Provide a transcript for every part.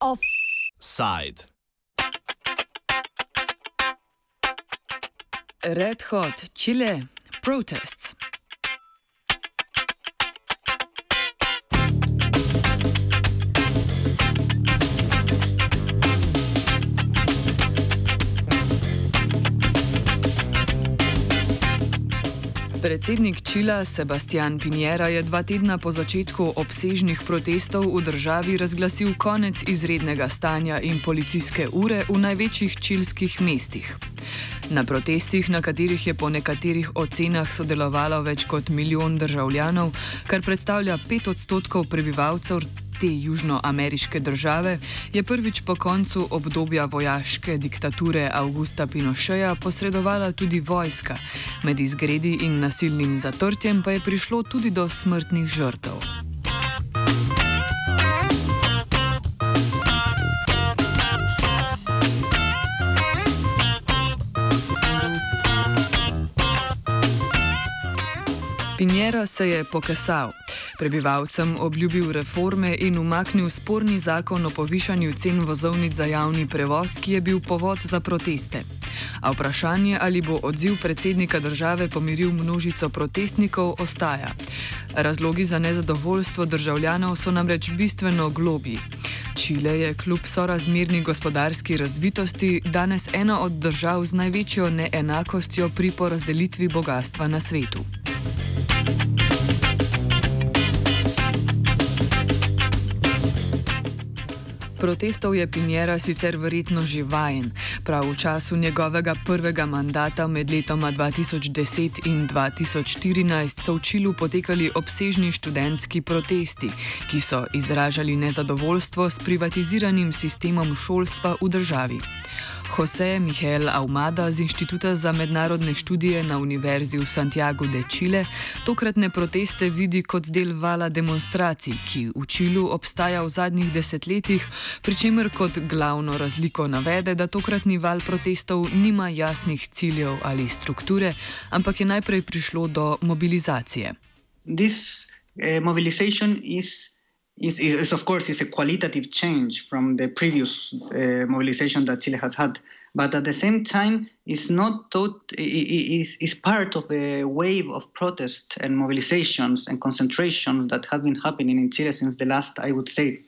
Offside. Red Hot Chile protests. Predsednik Čila Sebastian Pinjera je dva tedna po začetku obsežnih protestov v državi razglasil konec izrednega stanja in policijske ure v največjih čilskih mestih. Na protestih, na katerih je po nekaterih ocenah sodelovalo več kot milijon državljanov, kar predstavlja pet odstotkov prebivalcev te južnoameriške države, je prvič po koncu obdobja vojaške diktature Augusta Pinocheja posredovala tudi vojska. Med izgredi in nasilnim zatrtjem pa je prišlo tudi do smrtnih žrtev. Pinjera se je pokasal, prebivalcem obljubil reforme in umaknil sporni zakon o povišanju cen vozovnic za javni prevoz, ki je bil povod za proteste. A vprašanje, ali bo odziv predsednika države pomiril množico protestnikov, ostaja. Razlogi za nezadovoljstvo državljanov so namreč bistveno globji. Čile je kljub sorazmerni gospodarski razvitosti danes ena od držav z največjo neenakostjo pri porazdelitvi bogatstva na svetu. Protestov je Pinjera sicer verjetno živajen. Prav v času njegovega prvega mandata med letoma 2010 in 2014 so v Čilu potekali obsežni študentski protesti, ki so izražali nezadovoljstvo s privatiziranim sistemom šolstva v državi. Jose Miguel Aumada z Inštituta za mednarodne študije na Univerzi v Santiago de Chile tokratne proteste vidi kot del vala demonstracij, ki v Čilu obstaja v zadnjih desetletjih, pri čemer kot glavno razliko navede, da tokratni val protestov nima jasnih ciljev ali strukture, ampak je najprej prišlo do mobilizacije. This, uh, is, is of course is a qualitative change from the previous uh, mobilization that Chile has had, but at the same time is not taught, is, is part of a wave of protest and mobilizations and concentration that have been happening in Chile since the last, I would say,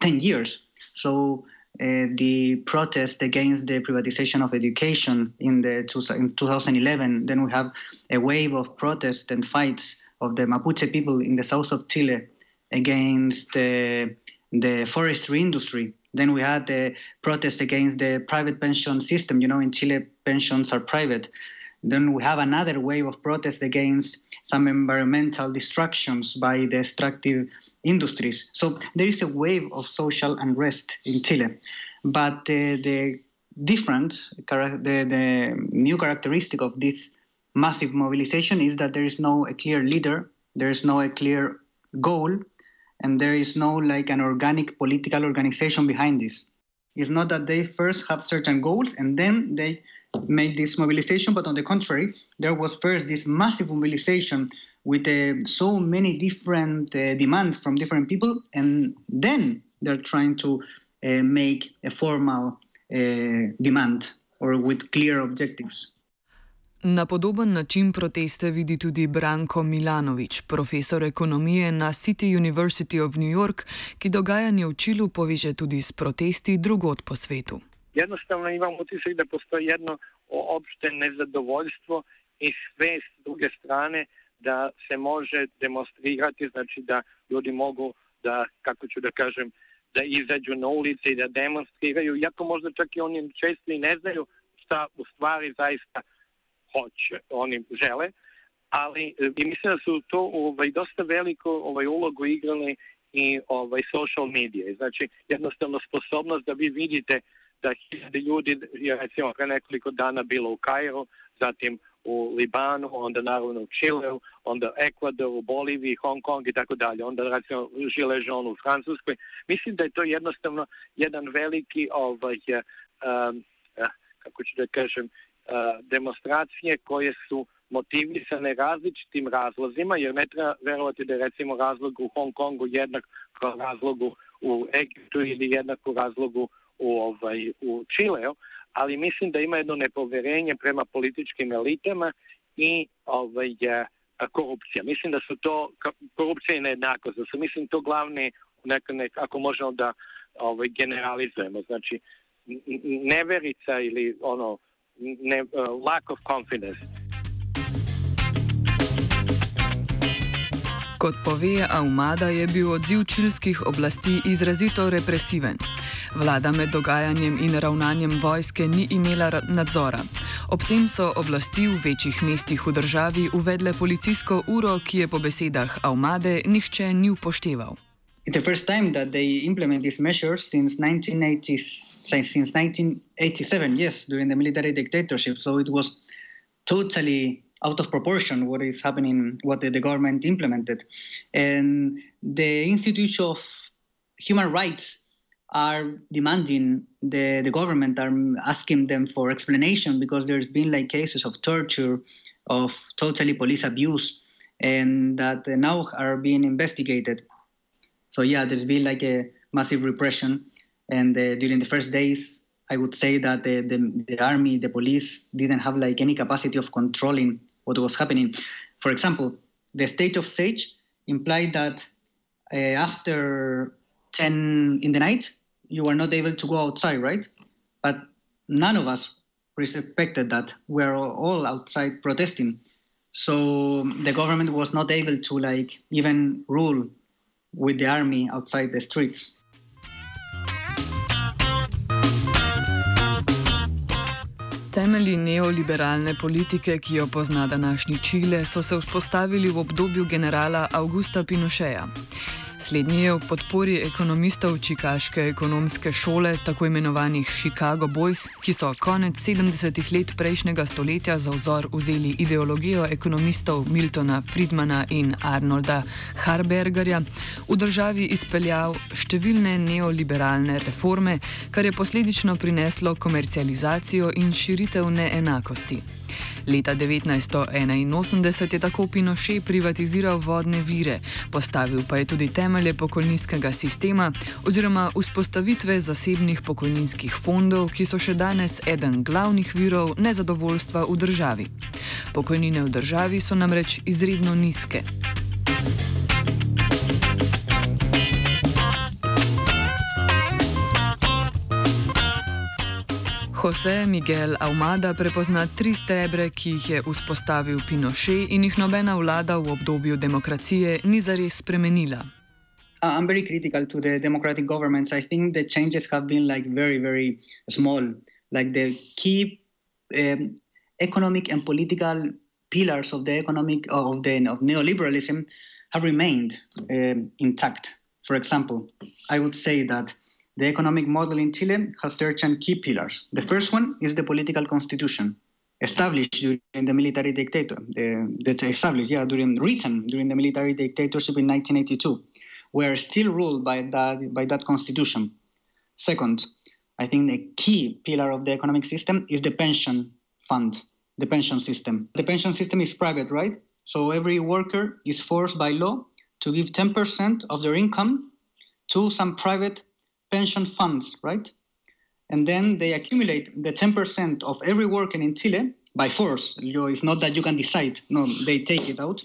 10 years. So uh, the protest against the privatization of education in the in 2011, then we have a wave of protest and fights of the Mapuche people in the south of Chile against uh, the forestry industry. Then we had the protest against the private pension system. You know, in Chile, pensions are private. Then we have another wave of protest against some environmental destructions by the extractive industries. So there is a wave of social unrest in Chile. But uh, the different, the, the new characteristic of this massive mobilization is that there is no a clear leader, there is no a clear goal, and there is no like an organic political organization behind this. It's not that they first have certain goals and then they made this mobilization, but on the contrary, there was first this massive mobilization with uh, so many different uh, demands from different people, and then they're trying to uh, make a formal uh, demand or with clear objectives. Na podoben način proteste vidi tudi Branko Milanovič, profesor ekonomije na City University of New York, ki dogajanje v Čilu poveže tudi s protesti drugod po svetu. Enostavno imamo utisak, da postoji jedno opšte nezadovoljstvo in svest s druge strane, da se može demonstrirati, znači da ljudi mogu da, kako ću da kažem, da izađu na ulice i da demonstriraju, iako možda čak i oni često i ne znaju šta u stvari zaista hoće, oni žele, ali e, i mislim da su to ovaj, dosta veliko ovaj, ulogu igrali i ovaj, social medije. Znači, jednostavno sposobnost da vi vidite da hiljade ljudi je recimo pre nekoliko dana bilo u Kairu, zatim u Libanu, onda naravno u Čileu, onda Ekvadoru, Boliviji, Hong Kong i tako dalje, onda recimo Žile Žon u Francuskoj. Mislim da je to jednostavno jedan veliki ovaj, um, kako ću da kažem, demonstracije koje su motivisane različitim razlozima, jer ne treba verovati da je recimo razlog u Hong Kongu jednak kao razlogu u Egiptu ili jednak u razlogu u, ovaj, u Čileu, ali mislim da ima jedno nepoverenje prema političkim elitama i ovaj, korupcija. Mislim da su to, korupcija i nejednakost, da su mislim to glavni, neka, neka, ako možemo da ovaj, generalizujemo, znači neverica ili ono, ne, uh, lack of confidence. Kot pove Aumada, je bil odziv čilskih oblasti izrazito represiven. Vlada med dogajanjem in ravnanjem vojske ni imela nadzora. Ob tem so oblasti v večjih mestih v državi uvedle policijsko uro, ki je po besedah Aumade nihče ni upošteval. It's the first time that they implement these measures since 1980, since 1987, yes, during the military dictatorship. So it was totally out of proportion what is happening, what the, the government implemented. And the Institute of Human Rights are demanding the, the government are asking them for explanation because there's been like cases of torture of totally police abuse and that now are being investigated so yeah there's been like a massive repression and uh, during the first days i would say that the, the, the army the police didn't have like any capacity of controlling what was happening. For example, the state of siege implied that uh, after 10 in the night, you were not able to go outside, right? But none of us respected that. We're all outside protesting. So the government was not able to like even rule with the army outside the streets. Temelji neoliberalne politike, ki jo pozna današnji Čile, so se vzpostavili v obdobju generala Augusta Pinocheja. Slednji je v podpori ekonomistov Čikaške ekonomske šole, tako imenovanih Chicago Boys, ki so konec 70-ih let prejšnjega stoletja za vzor vzeli ideologijo ekonomistov Miltona Friedmana in Arnolda Harbergerja, v državi izpeljal številne neoliberalne reforme, kar je posledično prineslo komercializacijo in širitev neenakosti. Leta 1981 je tako Pinoche privatiziral vodne vire, postavil pa je tudi temelje pokojninskega sistema oziroma vzpostavitve zasebnih pokojninskih fondov, ki so še danes eden glavnih virov nezadovoljstva v državi. Pokojnine v državi so namreč izredno nizke. Jose Miguel Almada prepozna tri stebre, ki jih je vzpostavil Pinochet in jih nobena vlada v obdobju demokracije ni zares spremenila. Uh, I'm very critical to the democratic governments. I think the changes have been like very, very small. Like the key um, economic and political pillars of the economic of the of neoliberalism have remained um, intact. For example, I would say that the economic model in Chile has certain key pillars. The first one is the political constitution, established during the military dictator, the, that's established, yeah, during written during the military dictatorship in 1982, were still ruled by that by that constitution. Second, I think the key pillar of the economic system is the pension fund, the pension system. The pension system is private, right? So every worker is forced by law to give 10% of their income to some private pension funds, right? And then they accumulate the 10% of every worker in Chile by force. It's not that you can decide. No, they take it out.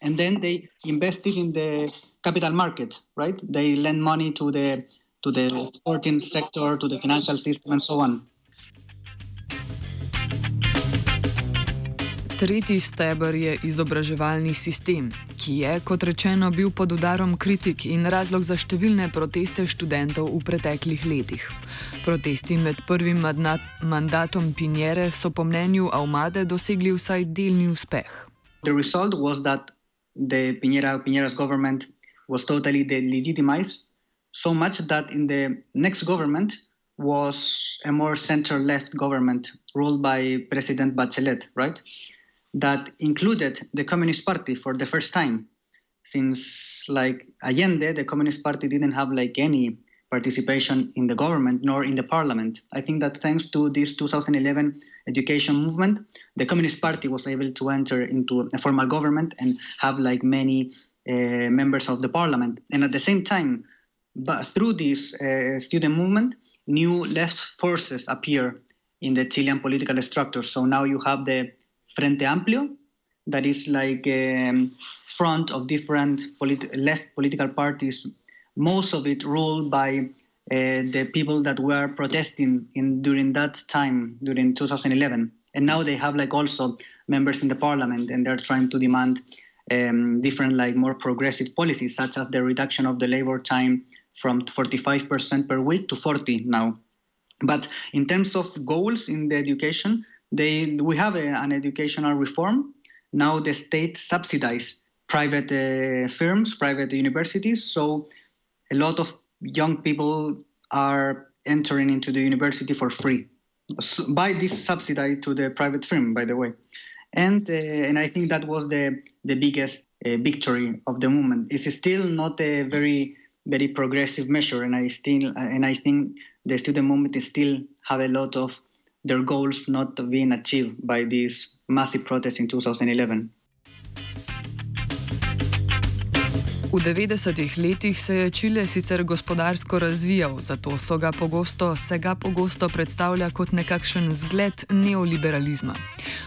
And then they invest it in the capital market, right? They lend money to the to the sporting sector, to the financial system, and so on. Tretji stebr je izobraževalni sistem, ki je, kot rečeno, bil pod udarom kritik in razlog za številne proteste študentov v preteklih letih. Protesti med prvim mandatom Pinjere so po mnenju Aumade dosegli vsaj delni uspeh. Rezultat je, da je Pinjera, Pinjera's government was totally delegitimized, so much that in the next government was a more center-left government ruled by President Bachelet, right? That included the Communist Party for the first time, since like Allende, the Communist Party didn't have like any participation in the government nor in the parliament. I think that thanks to this 2011 education movement, the Communist Party was able to enter into a formal government and have like many uh, members of the parliament. And at the same time, but through this uh, student movement, new left forces appear in the Chilean political structure. So now you have the Frente Amplio, that is like a um, front of different polit- left political parties, most of it ruled by uh, the people that were protesting in during that time, during 2011. And now they have like also members in the parliament, and they're trying to demand um, different like more progressive policies, such as the reduction of the labor time from 45% per week to 40 now. But in terms of goals in the education, they we have a, an educational reform. Now the state subsidizes private uh, firms, private universities. So a lot of young people are entering into the university for free by this subsidy to the private firm, by the way. And uh, and I think that was the the biggest uh, victory of the movement. It's still not a very very progressive measure, and I still and I think the student movement still have a lot of their goals not being achieved by this massive protest in 2011. V 90-ih letih se je Čile sicer gospodarsko razvijal, zato ga pogosto, se ga pogosto predstavlja kot nekakšen zgled neoliberalizma.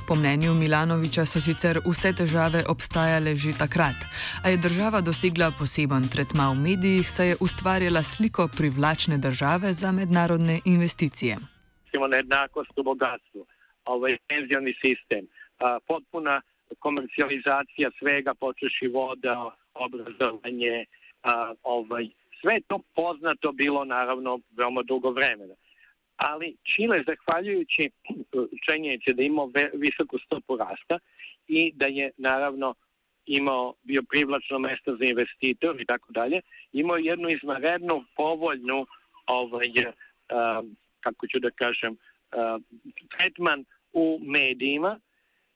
Po mnenju Milanoviča so sicer vse težave obstajale že takrat, a je država dosegla poseben tretma v medijih, saj je ustvarjala sliko privlačne države za mednarodne investicije. Imamo neenakost v bogatstvu, ovaj penzioni sistem, potpuna komercijalizacija svega, počeši voda. obrazovanje, a, ovaj, sve to poznato bilo naravno veoma dugo vremena. Ali Čile, zahvaljujući činjenici da imao visoku stopu rasta i da je naravno imao bio privlačno mesto za investitor i tako dalje, imao jednu izvanrednu povoljnu ovaj, a, kako ću da kažem, a, tretman u medijima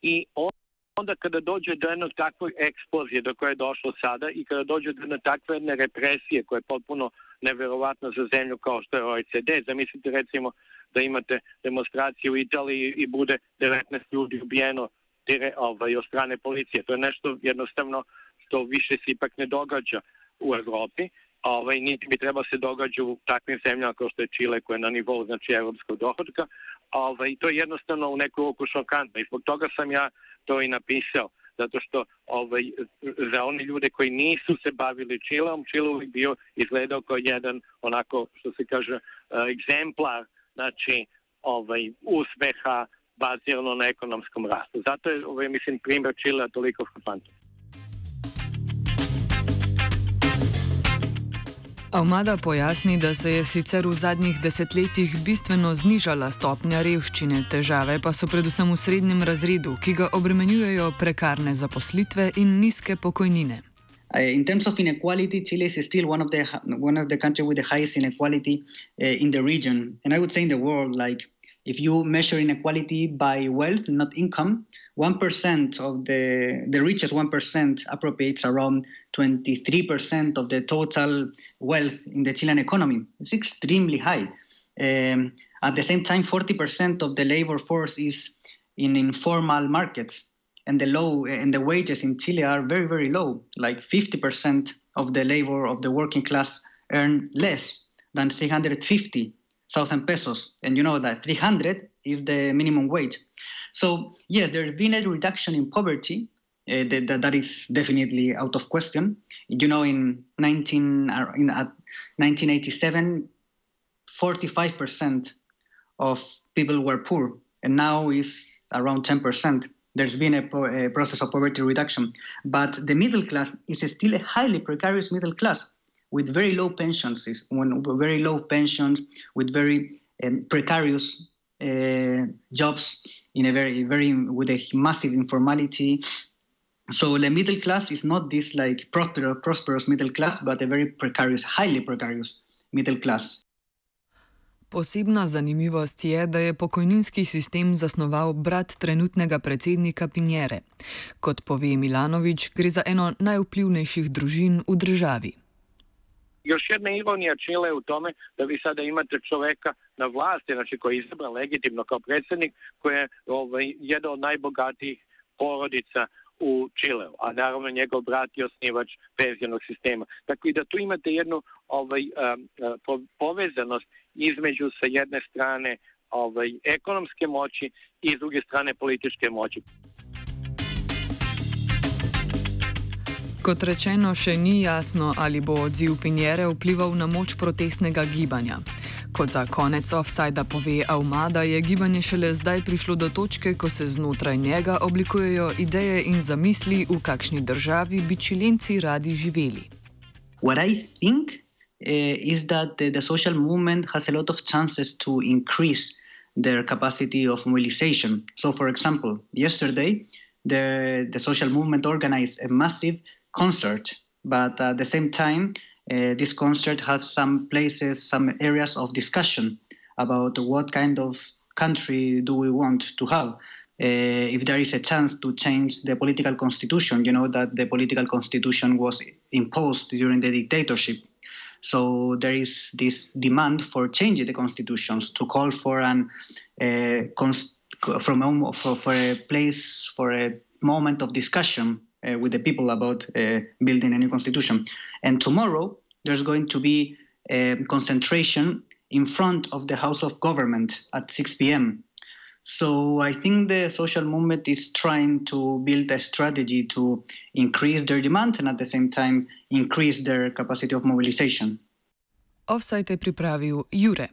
i on onda kada dođe do jednog takve eksplozije do koje je došlo sada i kada dođe do jedne takve jedne represije koja je potpuno neverovatna za zemlju kao što je OECD, zamislite recimo da imate demonstraciju u Italiji i bude 19 ljudi ubijeno dire, ovaj, od strane policije. To je nešto jednostavno što više se ipak ne događa u Evropi, ovaj, niti bi trebalo se događa u takvim zemljama kao što je Čile koja je na nivou znači evropskog dohodka. Ovaj, to je jednostavno u neku ruku šokantno i zbog toga sam ja to i napisao, zato što ovaj, za one ljude koji nisu se bavili Čilom, Čile uvijek bio izgledao kao jedan onako, što se kaže, uh, egzemplar, znači, ovaj, uspeha bazirano na ekonomskom rastu. Zato je, ovaj, mislim, primjer Čila toliko frapantan. Avmada pojasni, da se je sicer v zadnjih desetletjih bistveno znižala stopnja revščine, težave pa so predvsem v srednjem razredu, ki ga obremenjujejo prekarne zaposlitve in nizke pokojnine. Uh, in terms of inequality, Chile is still one of the one of the countries with the highest inequality uh, in the region, and I would say in the world. Like if you measure inequality by wealth, not income, 1% of the, the richest 1% appropriates around 23% of the total wealth in the Chilean economy. It's extremely high. Um, at the same time, 40% of the labor force is in informal markets, and the low and the wages in Chile are very, very low. Like 50% of the labor of the working class earn less than 350,000 pesos, and you know that 300 is the minimum wage. So yes, there's been a reduction in poverty. Uh, that, that is definitely out of question. You know, in 19 uh, in uh, 1987, 45% of people were poor, and now is around 10%. There's been a, a process of poverty reduction, but the middle class is still a highly precarious middle class with very low pensions, when very low pensions, with very um, precarious jobs in a very very with a massive informality so the middle class is not this like prosperous, prosperous middle class but a very precarious highly precarious middle class Posebna zanimivost je, da je pokojninski sistem zasnoval brat trenutnega predsednika Pinjere. Kot pove Milanovič, gre za eno najvplivnejših družin v državi. Još jedna ironija Čile u tome da vi sada imate čoveka na vlasti, znači koji je izabran legitimno kao predsjednik, koji je ovaj, jedan od najbogatijih porodica u Čileu, a naravno njegov brat je osnivač penzionog sistema. I da tu imate jednu ovaj, povezanost između sa jedne strane ovaj, ekonomske moći i s druge strane političke moći. Kot rečeno, še ni jasno, ali bo odziv Pinjere vplival na moč protestnega gibanja. Kot za konec offsajda pove Aumada, je gibanje šele zdaj prišlo do točke, ko se znotraj njega oblikujejo ideje in zamisli, v kakšni državi bi čilenci radi živeli. What I think uh, is that the, the social movement has a lot of chances to increase their capacity of mobilization. So, for example, yesterday, the, the social movement organized a massive concert, but at the same time, Uh, this concert has some places, some areas of discussion about what kind of country do we want to have. Uh, if there is a chance to change the political constitution, you know that the political constitution was imposed during the dictatorship. So there is this demand for changing the constitutions to call for an uh, from for, for a place for a moment of discussion uh, with the people about uh, building a new constitution. And tomorrow there's going to be a concentration in front of the House of Government at 6 p.m. So I think the social movement is trying to build a strategy to increase their demand and at the same time increase their capacity of mobilization. Offside pripravil Jure.